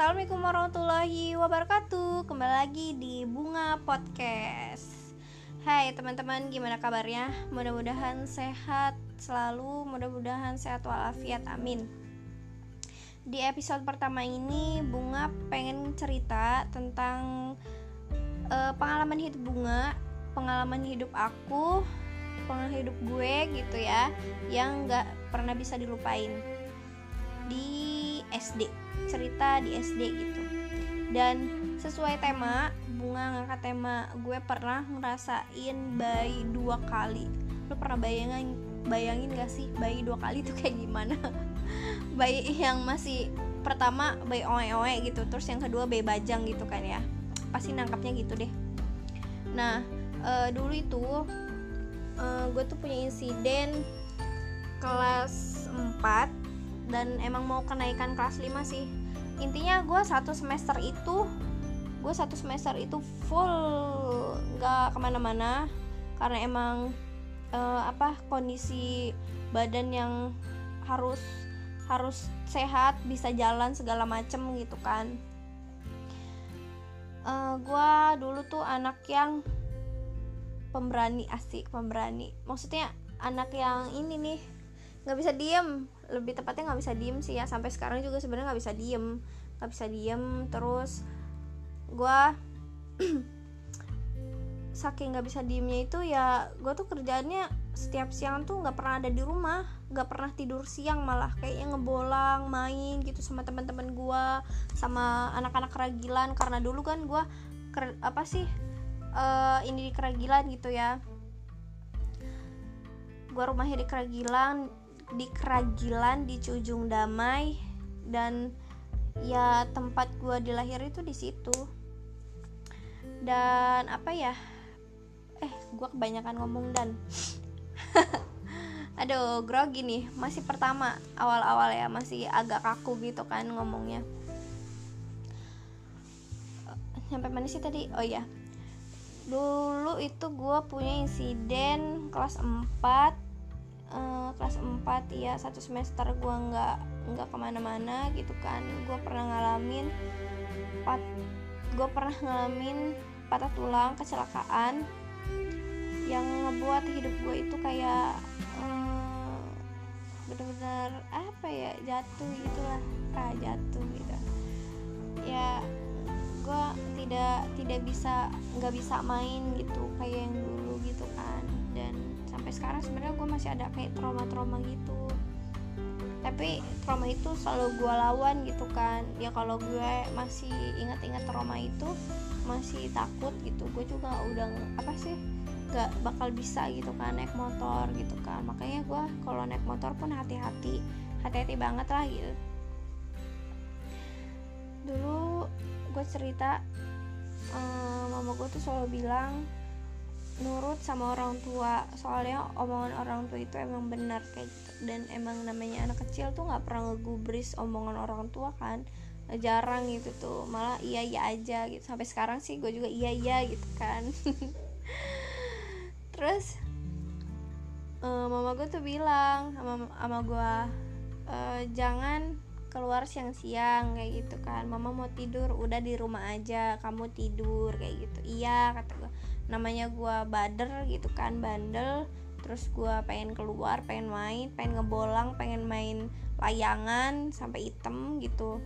Assalamualaikum warahmatullahi wabarakatuh. Kembali lagi di Bunga Podcast. Hai teman-teman gimana kabarnya? Mudah-mudahan sehat selalu Mudah-mudahan sehat walafiat amin. Di episode pertama ini Bunga pengen cerita tentang uh, Pengalaman hidup Bunga Pengalaman hidup aku Pengalaman hidup gue gitu ya Yang gak pernah bisa dilupain Di SD cerita di SD gitu. Dan sesuai tema bunga ngangkat tema gue pernah ngerasain bayi dua kali. Lo pernah bayangin bayangin gak sih bayi dua kali tuh kayak gimana? Bayi yang masih pertama bayi oe-oe gitu terus yang kedua bayi bajang gitu kan ya. Pasti nangkapnya gitu deh. Nah e, dulu itu e, gue tuh punya insiden kelas 4 dan emang mau kenaikan kelas 5 sih. Intinya gue satu semester itu gue satu semester itu full nggak ke mana-mana. Karena emang uh, apa kondisi badan yang harus harus sehat bisa jalan segala macem gitu kan. Uh, eh, gue dulu tuh anak yang pemberani asik pemberani. Maksudnya anak yang ini nih nggak bisa diem lebih tepatnya nggak bisa diem sih ya. Sampai sekarang juga sebenarnya nggak bisa diem. Nggak bisa diem terus gue saking nggak bisa diemnya itu ya gue tuh kerjaannya setiap siang tuh nggak pernah ada di rumah. Nggak pernah tidur siang malah. Kayaknya ngebolang main gitu sama teman-teman gue sama anak-anak keragilan. Karena dulu kan gue apa sih uh, ini di keragilan gitu ya. Gue rumahnya di keragilan di Keragilan di Cujung Damai dan ya tempat gue dilahir itu di situ. Dan apa ya? Eh gue kebanyakan ngomong dan aduh grogi nih. Masih pertama awal-awal ya masih agak kaku gitu kan ngomongnya. Sampai mana sih tadi? Oh ya dulu itu gue punya insiden kelas 4 uh, kelas 4 ya satu semester gue nggak nggak ke mana-mana gitu kan. Gue pernah ngalamin pat gue pernah ngalamin patah tulang kecelakaan yang ngebuat hidup gue itu kayak um, benar-benar apa ya jatuh gitulah ah jatuh gitu. Ya gue tidak tidak bisa nggak bisa main gitu kayak yang dulu gitu kan dan sampai sekarang sebenarnya gue masih ada kayak trauma-trauma gitu. Tapi trauma itu selalu gue lawan gitu kan. Ya kalau gue masih ingat-ingat trauma itu masih takut gitu. Gue juga udah apa sih gak bakal bisa gitu kan naik motor gitu kan. Makanya gue kalau naik motor pun hati-hati hati-hati banget lah gitu. Dulu gue cerita um, mama gue tuh selalu bilang nurut sama orang tua. Soalnya omongan orang tua itu emang benar kayak gitu. Dan emang namanya anak kecil tuh nggak pernah ngegubris omongan orang tua kan. Jarang gitu tuh. Malah iya iya aja gitu. Sampai sekarang sih gue juga iya iya gitu kan. Terus uh, mama gue tuh bilang sama sama gue uh, jangan keluar siang-siang kayak gitu kan. Mama mau tidur udah di rumah aja kamu tidur kayak gitu. Iya kata gue namanya gue bader gitu kan bandel. Terus gue pengen keluar pengen main pengen ngebolang pengen main layangan sampai hitam gitu.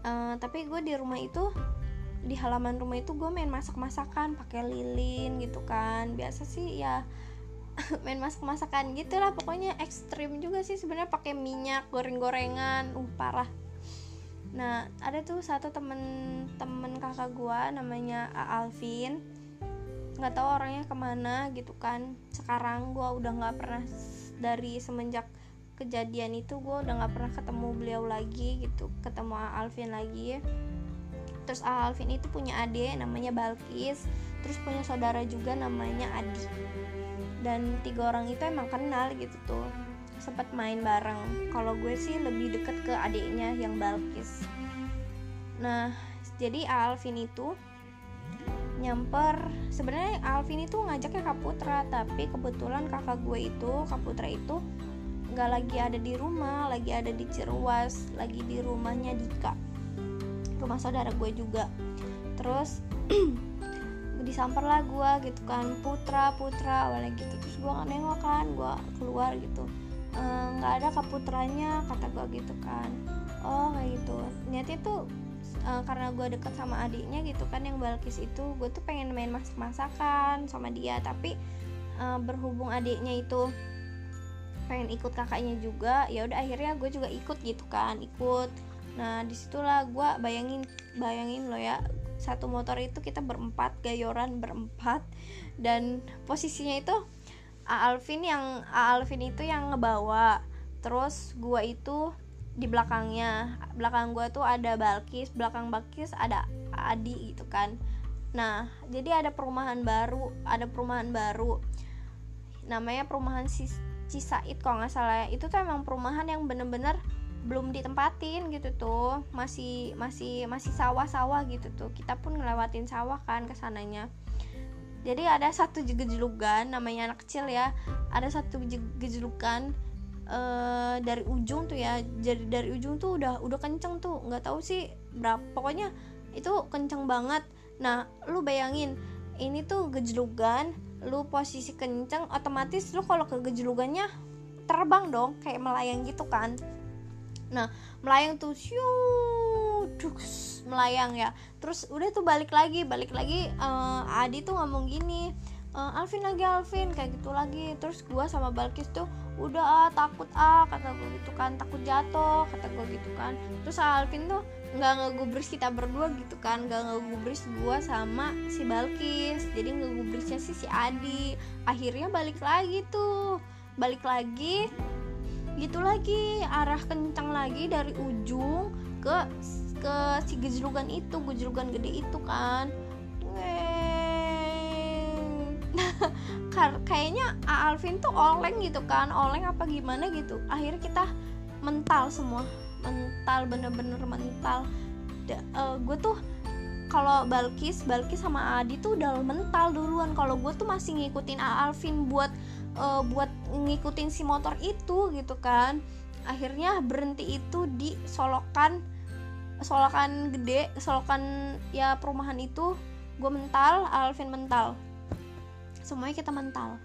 Uh, tapi gue di rumah itu di halaman rumah itu gue main masak-masakan pakai lilin gitu kan. Biasa sih ya main masak-masakan gitulah pokoknya ekstrim juga sih sebenarnya pakai minyak goreng-gorengan. Uh parah nah ada tuh satu temen temen kakak gua namanya A Alvin. Nggak tahu orangnya ke mana gitu kan. Sekarang gua udah nggak pernah dari semenjak kejadian itu gua udah nggak pernah ketemu beliau lagi gitu ketemu A Alvin lagi. Terus A Alvin itu punya adik namanya Balkis terus punya saudara juga namanya Adi. Dan tiga orang itu emang kenal gitu tuh sempat main bareng. Kalau gue sih lebih deket ke adiknya yang Balkis. Nah jadi Alvin itu nyamper. Sebenarnya Alvin itu ngajaknya Kak Putra tapi kebetulan kakak gue itu Kak Putra itu nggak lagi ada di rumah lagi ada di Ciruas lagi di rumahnya Dika. Rumah saudara gue juga. Terus disamper lah gue gitu kan putra putra awalnya gitu. Terus gue nggak nengok kan gue keluar gitu nggak e, ada kaputranya kata gue gitu kan. Oh kayak gitu. Niatnya tuh e, karena gue deket sama adiknya gitu kan yang Balkis itu gue tuh pengen main masak masakan sama dia. Tapi e, berhubung adiknya itu pengen ikut kakaknya juga ya udah akhirnya gue juga ikut gitu kan ikut. Nah di situlah gue bayangin bayangin lo ya satu motor itu kita berempat gayoran berempat dan posisinya itu Alvin yang Alvin itu yang ngebawa. Terus gua itu di belakangnya. Belakang gua tuh ada Balkis belakang Balkis ada Adi gitu kan. Nah jadi ada perumahan baru ada perumahan baru. Namanya perumahan Cisaid kalau nggak salah ya. Itu tuh emang perumahan yang bener-bener belum ditempatin gitu tuh. Masih masih masih sawah-sawah gitu tuh. Kita pun ngelewatin sawah kan ke sananya jadi ada satu gejulukan namanya anak kecil ya. Ada satu gejulukan uh, dari ujung tuh ya. Jadi dari ujung tuh udah udah kenceng tuh. Nggak tahu sih berapa pokoknya itu kenceng banget. Nah lu bayangin ini tuh gejulukan lu posisi kenceng otomatis lu kalau ke gejulukannya terbang dong kayak melayang gitu kan. Nah melayang tuh syu duks melayang ya. Terus udah tuh balik lagi balik lagi uh, Adi tuh ngomong gini uh, Alvin lagi Alvin kayak gitu lagi. Terus gua sama Balkis tuh udah ah takut ah kata gue gitu kan takut jatuh kata gue gitu kan. Terus Alvin tuh nggak ngegubris kita berdua gitu kan nggak ngegubris gua sama si Balkis. Jadi ngegubrisnya sih si Adi. Akhirnya balik lagi tuh balik lagi gitu lagi arah kencang lagi dari ujung ke ke si gejlugan itu gejlugan gede itu kan. Kayaknya Alvin tuh oleng gitu kan oleng apa gimana gitu. Akhirnya kita mental semua mental bener-bener mental. Uh, gue tuh kalau Balkis Balkis sama Adi tuh udah mental duluan. Kalau gue tuh masih ngikutin Alvin buat uh, buat ngikutin si motor itu gitu kan. Akhirnya berhenti itu di solokan solokan gede solokan ya perumahan itu gue mental Alvin mental. Semuanya kita mental.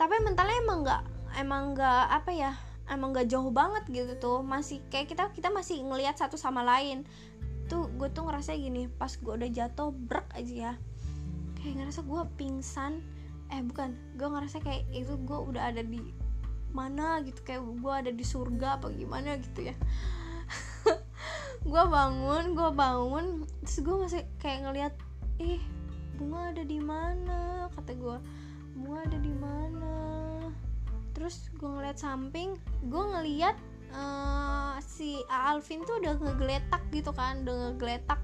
Tapi mentalnya emang nggak emang nggak apa ya emang nggak jauh banget gitu tuh. Masih kayak kita kita masih ngelihat satu sama lain. Tuh gue tuh ngerasa gini pas gue udah jatuh brek aja ya. Kayak ngerasa gue pingsan. Eh bukan gue ngerasa kayak itu gue udah ada di mana gitu kayak gue ada di surga apa gimana gitu ya gue bangun gue bangun terus gue masih kayak ngeliat ih bunga ada di mana? Kata gue bunga ada di mana? Terus gue ngeliat samping gue ngeliat uh, si Alvin tuh udah ngegeletak gitu kan udah ngegeletak.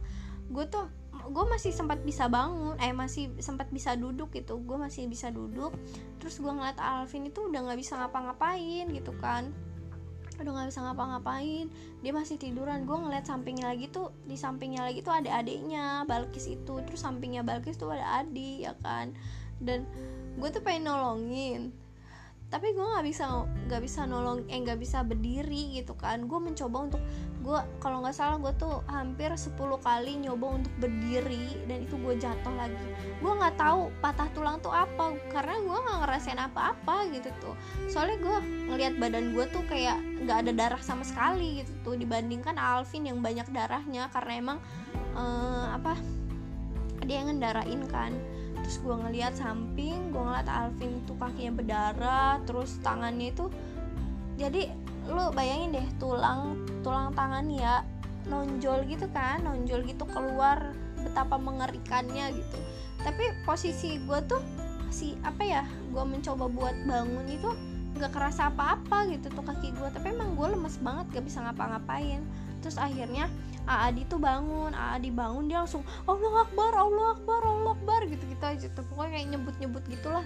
Gue tuh gue masih sempat bisa bangun eh masih sempat bisa duduk gitu gue masih bisa duduk. Terus gue ngeliat Alvin itu udah nggak bisa ngapa-ngapain gitu kan udah nggak bisa ngapa-ngapain. Dia masih tiduran. Gue ngeliat sampingnya lagi tuh di sampingnya lagi tuh ada adiknya Balkis itu. Terus sampingnya Balkis tuh ada adik ya kan? Dan gue tuh pengen nolongin. Tapi gue nggak bisa nggak bisa nolong eh nggak bisa berdiri gitu kan. Gue mencoba untuk gue kalau nggak salah gue tuh hampir 10 kali nyoba untuk berdiri dan itu gue jatuh lagi. Gue nggak tahu patah tulang tuh apa karena gue nggak ngerasain apa-apa gitu tuh. Soalnya gue ngelihat badan gue tuh kayak nggak ada darah sama sekali gitu tuh dibandingkan Alvin yang banyak darahnya karena emang uh, apa dia yang ngendarain kan. Terus gue ngeliat samping gue ngeliat Alvin tuh kakinya berdarah terus tangannya itu jadi lu bayangin deh tulang tulang tangan ya nonjol gitu kan nonjol gitu keluar betapa mengerikannya gitu. Tapi posisi gue tuh si apa ya gue mencoba buat bangun itu nggak kerasa apa-apa gitu tuh kaki gue tapi emang gue lemes banget gak bisa ngapa-ngapain. Terus akhirnya Adi tuh bangun Adi bangun dia langsung Allah Akbar Allah Akbar Allah Akbar gitu gitu aja tuh. Pokoknya kayak nyebut nyebut gitulah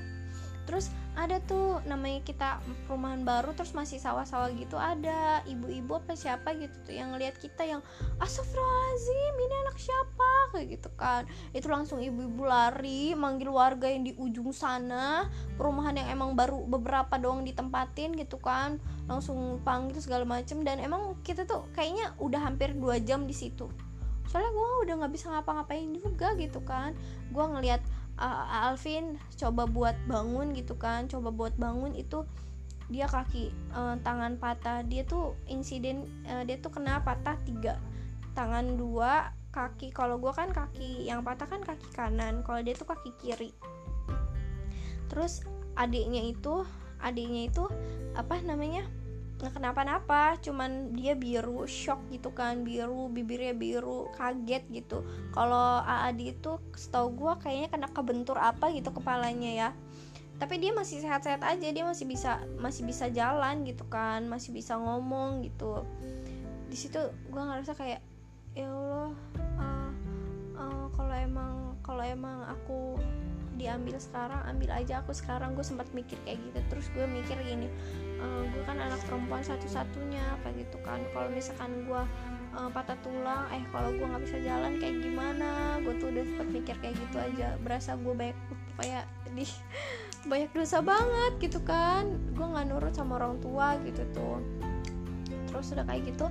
terus ada tuh namanya kita perumahan baru terus masih sawah-sawah gitu ada ibu-ibu apa siapa gitu tuh yang ngelihat kita yang astagfirullahaladzim ini anak siapa? Kayak gitu kan. Itu langsung ibu-ibu lari manggil warga yang di ujung sana perumahan yang emang baru beberapa doang ditempatin gitu kan. Langsung panggil segala macem dan emang kita tuh kayaknya udah hampir dua jam di situ. Soalnya gue udah nggak bisa ngapa-ngapain juga gitu kan. Gue ngelihat uh, Alvin coba buat bangun gitu kan coba buat bangun itu dia kaki uh, tangan patah. Dia tuh insiden uh, dia tuh kena patah tiga tangan dua kaki. Kalau gue kan kaki yang patah kan kaki kanan kalau dia tuh kaki kiri. Terus adiknya itu adiknya itu apa namanya nggak kenapa-napa cuman dia biru shock gitu kan biru bibirnya biru kaget gitu. Kalau Adi itu setahu gue kayaknya kena kebentur apa gitu kepalanya ya. Tapi dia masih sehat-sehat aja dia masih bisa masih bisa jalan gitu kan masih bisa ngomong gitu. Di situ gue ngerasa kayak ya Allah uh, uh, kalau emang kalau emang aku diambil sekarang ambil aja. Aku sekarang gue sempat mikir kayak gitu. Terus gue mikir gini uh, gue kan anak perempuan satu-satunya apa gitu kan. Kalau misalkan gue uh, patah tulang eh kalau gue nggak bisa jalan kayak gimana? Gue tuh udah sempat mikir kayak gitu aja. Berasa gue banyak kayak di banyak dosa banget gitu kan. Gue nggak nurut sama orang tua gitu tuh. Terus udah kayak gitu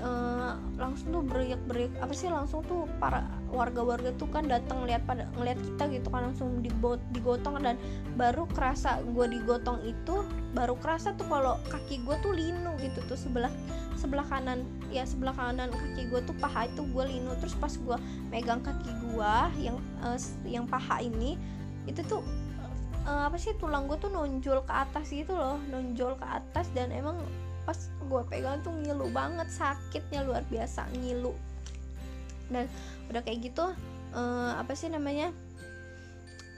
uh, langsung tuh beriak beriak apa sih langsung tuh para warga-warga tuh kan datang ngeliat pada ngeliat kita gitu kan langsung dibot digotong dan baru kerasa gue digotong itu baru kerasa tuh kalau kaki gue tuh linu gitu tuh sebelah sebelah kanan ya sebelah kanan kaki gue tuh paha itu gue linu. Terus pas gue megang kaki gue yang uh, yang paha ini itu tuh uh, apa sih tulang gue tuh nonjol ke atas gitu loh nonjol ke atas dan emang pas gue pegang tuh ngilu banget sakitnya luar biasa ngilu. Dan udah kayak gitu uh, apa sih namanya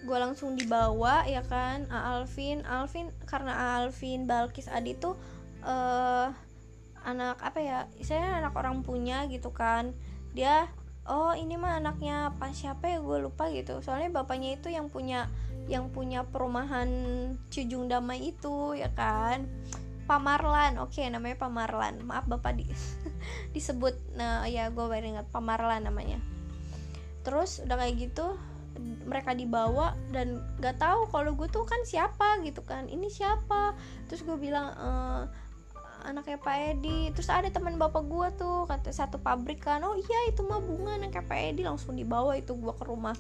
gue langsung dibawa ya kan Alvin. Alvin karena Alvin Balkis Adi tuh uh, anak apa ya saya anak orang punya gitu kan. Dia oh ini mah anaknya apa siapa ya? Gue lupa gitu. Soalnya bapaknya itu yang punya yang punya perumahan Cujung Damai itu ya kan Pamarlan. Oke okay, namanya Pamarlan. Maaf bapak di disebut nah ya gue baru ingat. Pamarlan namanya. Terus udah kayak gitu mereka dibawa dan gak tahu kalau gue tuh kan siapa gitu kan. Ini siapa? Terus gue bilang e, anaknya Pak Edi. Terus ada teman bapak gue tuh kata satu pabrik kan. Oh iya itu mah bunga anaknya Pak Edi. Langsung dibawa itu gue ke rumah.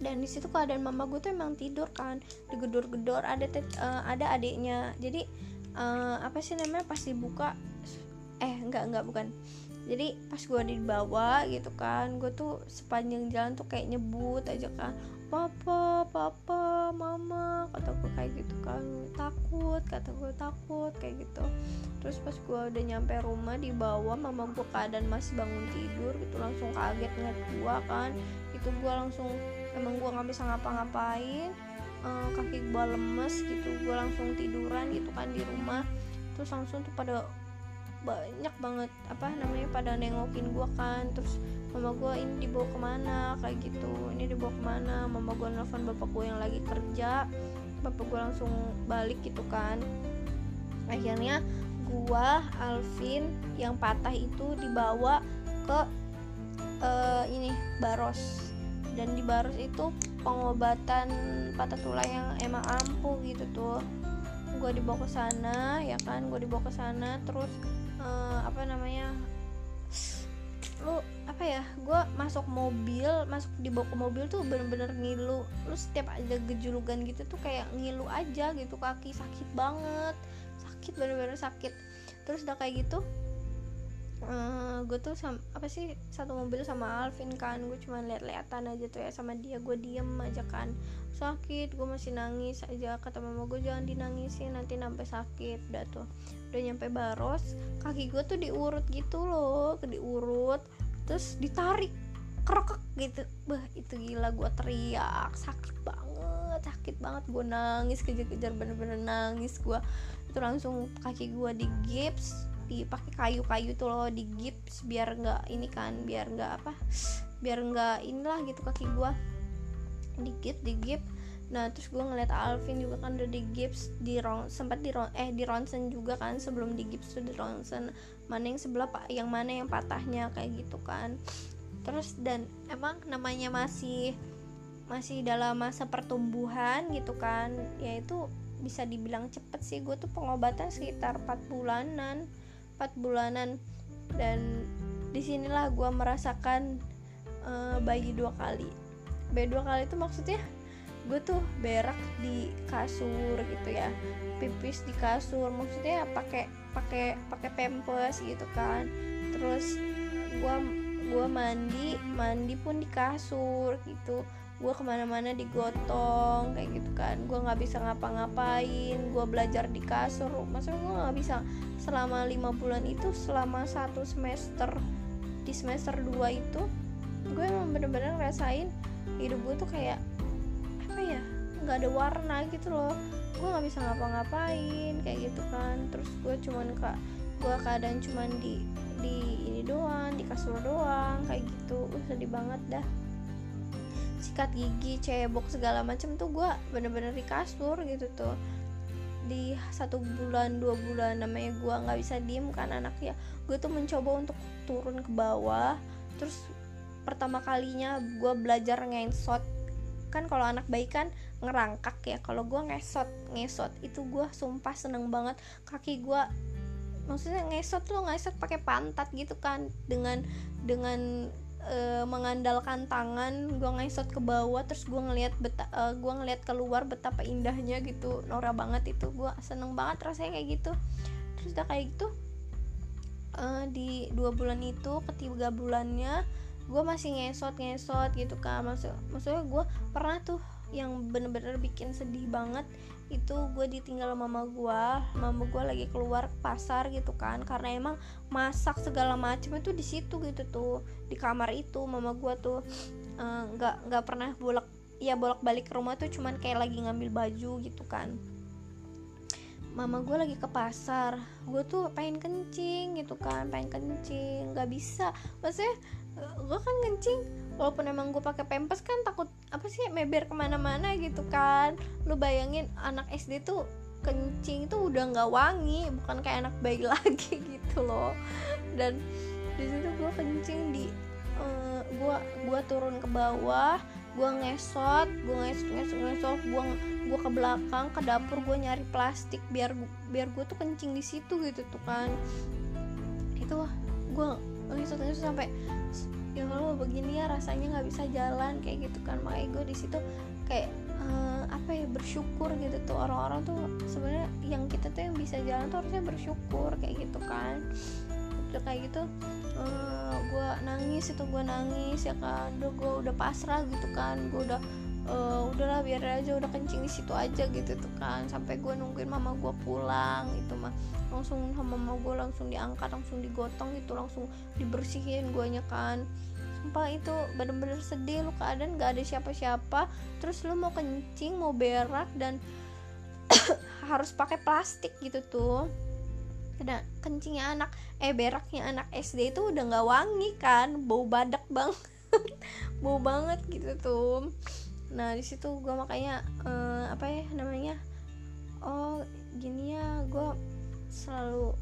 Dan di situ keadaan mama gue tuh emang tidur kan. Digedor-gedor ada uh, ada adiknya. Jadi uh, apa sih namanya pas dibuka eh enggak enggak bukan. Jadi pas gue dibawa gitu kan gue tuh sepanjang jalan tuh kayak nyebut aja kan papa papa mama kata gue kayak gitu kan. Takut kata gue takut kayak gitu. Terus pas gue udah nyampe rumah dibawa mama gue keadaan masih bangun tidur gitu langsung kaget ngeliat gue kan. Itu gue langsung emang gue nggak bisa ngapa-ngapain uh, kaki gue lemes gitu gue langsung tiduran gitu kan di rumah. Terus langsung tuh pada banyak banget apa namanya pada nengokin gue kan. Terus mama gue ini dibawa ke mana? Kayak gitu. Ini dibawa ke mana? Mama gue nelfon bapak gue yang lagi kerja. Bapak gue langsung balik gitu kan. Akhirnya gue Alvin yang patah itu dibawa ke uh, ini Baros. Dan di Baros itu pengobatan patah tulang yang emang ampuh gitu tuh. Gue dibawa ke sana ya kan? Gue dibawa ke sana terus uh, apa namanya lu apa ya gue masuk mobil masuk dibawa ke mobil tuh bener-bener ngilu. Lu setiap ada gejulukan gitu tuh kayak ngilu aja gitu kaki sakit banget. Sakit bener-bener sakit. Terus udah kayak gitu uh, eh, gue tuh sama, apa sih satu mobil sama Alvin kan gue cuma lihat-lihatan aja tuh ya sama dia gue diem aja kan. Sakit gue masih nangis aja kata mama gue jangan dinangisin nanti sampai sakit udah tuh. Udah nyampe Baros kaki gue tuh diurut gitu loh diurut terus ditarik kerokok gitu. Bah itu gila gue teriak sakit banget sakit banget. Gue nangis kejar-kejar bener-bener nangis gue itu langsung kaki gue di gips dipakai kayu-kayu tuh loh di gips biar nggak ini kan biar nggak apa biar nggak inilah gitu kaki gua. Di gips di gips nah terus gue ngeliat Alvin juga kan udah di gips di ron sempat di ron eh di ronsen juga kan sebelum di gips tuh di ronsen. Mana yang sebelah pak yang mana yang patahnya kayak gitu kan. Terus dan emang namanya masih masih dalam masa pertumbuhan gitu kan yaitu bisa dibilang cepet sih. Gue tuh pengobatan sekitar 4 bulanan 4 bulanan. Dan di sinilah gue merasakan uh, bayi dua kali. Bayi dua kali itu maksudnya gue tuh berak di kasur gitu ya. Pipis di kasur maksudnya pakai pakai pakai pampers gitu kan. Terus gue gue mandi mandi pun di kasur gitu gue ke mana-mana digotong kayak gitu kan. Gue nggak bisa ngapa-ngapain gue belajar di kasur. Maksudnya gue nggak bisa. Selama lima bulan itu selama satu semester di semester 2 itu gue emang bener-bener ngerasain hidup gue tuh kayak apa ya nggak ada warna gitu loh. Gue nggak bisa ngapa-ngapain kayak gitu kan. Terus gue cuman kak gue keadaan cuman di di ini doang di kasur doang kayak gitu. Uh, sedih banget dah sikat gigi cebok segala macem tuh gue bener-bener di kasur gitu tuh. Di satu bulan dua bulan namanya gue nggak bisa diem kan anaknya. Gue tuh mencoba untuk turun ke bawah terus pertama kalinya gue belajar ngesot. Kan kalau anak bayi kan ngerangkak ya kalau gue ngesot ngesot itu gue sumpah seneng banget. Kaki gue maksudnya ngesot lo ngesot pakai pantat gitu kan dengan dengan e, mengandalkan tangan gue ngesot ke bawah terus gue ngelihat beta e, gue ngelihat keluar betapa indahnya gitu Nora banget itu. Gue seneng banget rasanya kayak gitu. Terus udah kayak gitu e, di dua bulan itu ketiga bulannya gue masih ngesot ngesot gitu kan maksud maksudnya gue pernah tuh yang bener-bener bikin sedih banget itu gue ditinggal mama gue. Mama gue lagi keluar ke pasar gitu kan. Karena emang masak segala macam itu di situ gitu tuh. Di kamar itu mama gue tuh eh, nggak uh, nggak pernah bolak ya bolak balik ke rumah tuh cuman kayak lagi ngambil baju gitu kan. Mama gue lagi ke pasar. Gue tuh pengen kencing gitu kan pengen kencing. Nggak bisa. Maksudnya gue kan kencing walaupun emang gue pakai pempes kan takut apa sih meber ke mana-mana gitu kan. Lu bayangin anak SD tuh kencing tuh udah nggak wangi bukan kayak anak bayi lagi gitu loh. Dan di situ gue kencing di uh, gue gue turun ke bawah gue ngesot gue ngesot ngesot ngesot gue gue ke belakang ke dapur gue nyari plastik biar biar gue tuh kencing di situ gitu tuh kan. Itu gue ngesot sampai ya kalau begini ya rasanya nggak bisa jalan kayak gitu kan. Makanya gue di situ kayak uh, apa ya bersyukur gitu tuh. Orang-orang tuh sebenarnya yang kita tuh yang bisa jalan tuh harusnya bersyukur kayak gitu kan. Udah kayak gitu uh, eh, gue nangis itu gue nangis ya kan. Udah gue udah pasrah gitu kan. Gue udah uh, udahlah biar aja udah kencing di situ aja gitu tuh kan. Sampai gue nungguin mama gue pulang itu mah langsung sama mama gue langsung diangkat langsung digotong gitu langsung dibersihin guanya kan. Sumpah itu bener-bener sedih lu keadaan gak ada siapa-siapa. Terus lu mau kencing mau berak dan harus pakai plastik gitu tuh. Ada kencingnya anak eh beraknya anak SD itu udah nggak wangi kan. Bau badak bang bau banget gitu tuh nah di situ gue makanya uh, apa ya namanya oh gini ya gue selalu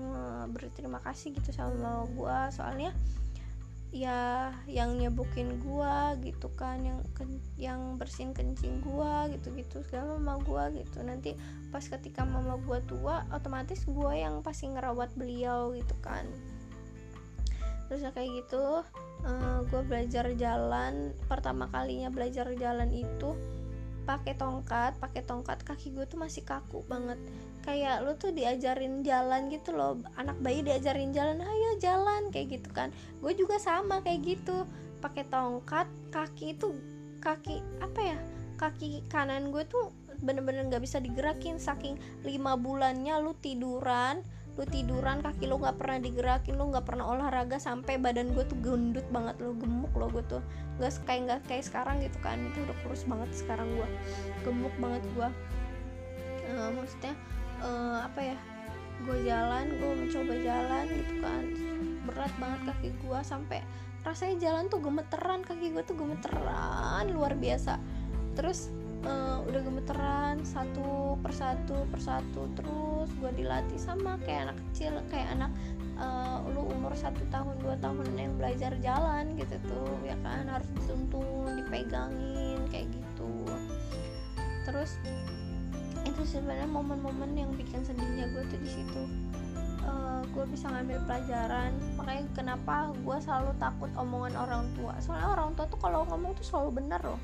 uh, berterima kasih gitu sama gue soalnya ya yang nyebukin gua gitu kan yang yang bersihin kencing gua gitu-gitu segala mama gua gitu. Nanti pas ketika mama gua tua otomatis gua yang pasti ngerawat beliau gitu kan terus kayak gitu uh, gue belajar jalan pertama kalinya belajar jalan itu pakai tongkat pakai tongkat kaki gue tuh masih kaku banget. Kayak lu tuh diajarin jalan gitu loh anak bayi diajarin jalan ayo jalan kayak gitu kan. Gue juga sama kayak gitu pakai tongkat kaki itu kaki apa ya kaki kanan gue tuh bener-bener nggak -bener bisa digerakin saking lima bulannya lu tiduran lu tiduran kaki lu nggak pernah digerakin lu nggak pernah olahraga sampai badan gue tuh gendut banget lu gemuk lo gue tuh. Nggak kayak nggak kayak sekarang gitu kan itu udah kurus banget sekarang gue gemuk banget gue uh, maksudnya uh, apa ya gue jalan gue mencoba jalan gitu kan. Berat banget kaki gue sampai rasanya jalan tuh gemeteran kaki gue tuh gemeteran luar biasa. Terus uh, udah gemeteran satu persatu persatu terus gue dilatih sama kayak anak kecil kayak anak uh, lu umur satu tahun dua tahun yang belajar jalan gitu tuh ya kan? Harus dituntun dipegangin kayak gitu. Terus itu sebenarnya momen-momen yang bikin sedihnya gue tuh di situ. Uh, gue bisa ngambil pelajaran makanya kenapa gue selalu takut omongan orang tua. Soalnya orang tua tuh kalau ngomong tuh selalu benar loh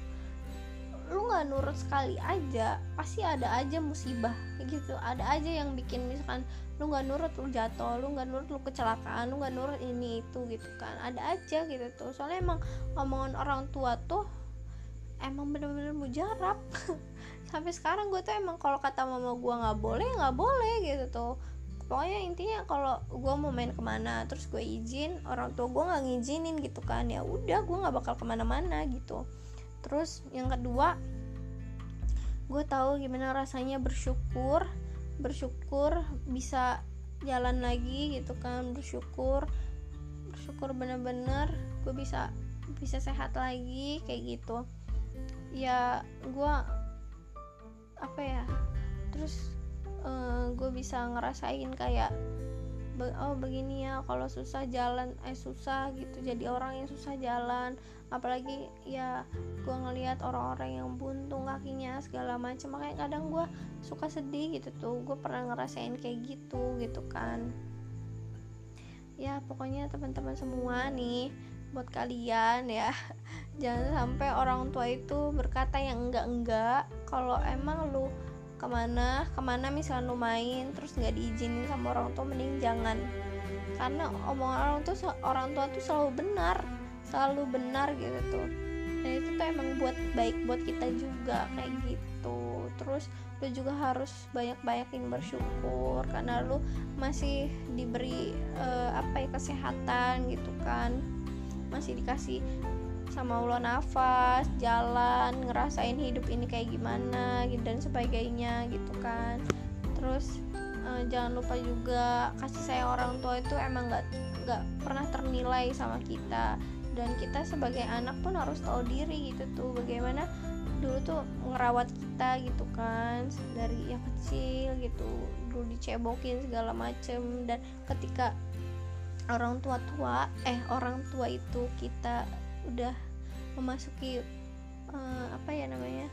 lu nggak nurut sekali aja pasti ada aja musibah gitu. Ada aja yang bikin misalkan lu nggak nurut lu jatuh lu nggak nurut lu kecelakaan lu nggak nurut ini itu gitu kan. Ada aja gitu tuh. Soalnya emang omongan orang tua tuh emang bener-bener mujarab. Sampai sekarang gue tuh emang kalau kata mama gue nggak boleh nggak boleh gitu tuh. Pokoknya intinya kalau gue mau main ke mana terus gue izin orang tua gue nggak ngizinin gitu kan. Ya udah gue nggak bakal ke mana-mana gitu terus yang kedua gue tahu gimana rasanya bersyukur bersyukur bisa jalan lagi gitu kan bersyukur bersyukur bener-bener gue bisa bisa sehat lagi kayak gitu. Ya gue apa ya terus uh, eh, gue bisa ngerasain kayak oh begini ya kalau susah jalan eh susah gitu jadi orang yang susah jalan. Apalagi ya gue ngelihat orang-orang yang buntung kakinya segala macam makanya kadang gue suka sedih gitu tuh gue pernah ngerasain kayak gitu gitu kan. Ya pokoknya teman-teman semua nih buat kalian ya jangan sampai orang tua itu berkata yang enggak-enggak. Kalau emang lu ke mana ke mana misalnya lu main terus nggak diizinin sama orang tua mending jangan. Karena omongan orang tuh orang tua tuh selalu benar selalu benar gitu tuh. Dan itu tuh emang buat baik buat kita juga kayak gitu. Terus lu juga harus banyak-banyakin bersyukur karena lu masih diberi uh, apa ya kesehatan gitu kan. Masih dikasih sama Allah nafas jalan ngerasain hidup ini kayak gimana gitu dan sebagainya gitu kan. Terus uh, jangan lupa juga kasih sayang orang tua itu emang nggak nggak pernah ternilai sama kita. Dan kita sebagai anak pun harus tahu diri gitu tuh bagaimana dulu tuh ngerawat kita gitu kan dari yang kecil gitu dulu dicebokin segala macem. Dan ketika orang tua tua eh orang tua itu kita udah memasuki uh, apa ya namanya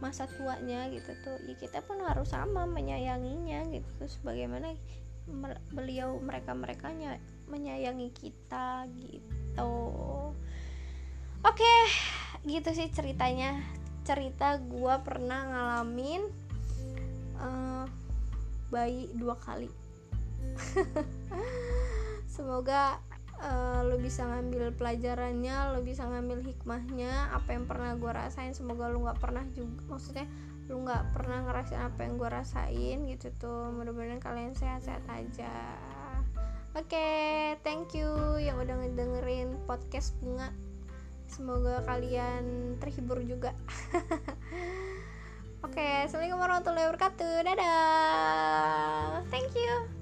masa tuanya gitu tuh. Ya kita pun harus sama menyayanginya gitu terus bagaimana beliau mereka mereka menyayangi kita gitu. Oke okay, gitu sih ceritanya. Cerita gua pernah ngalamin uh, bayi dua kali. Semoga uh, lo bisa ngambil pelajarannya lo bisa ngambil hikmahnya apa yang pernah gue rasain semoga lo nggak pernah juga maksudnya lo nggak pernah ngerasain apa yang gue rasain gitu tuh mudah-mudahan kalian sehat-sehat aja oke okay, thank you yang udah ngedengerin podcast bunga semoga kalian terhibur juga Oke, okay, assalamualaikum warahmatullahi wabarakatuh. Dadah. Thank you.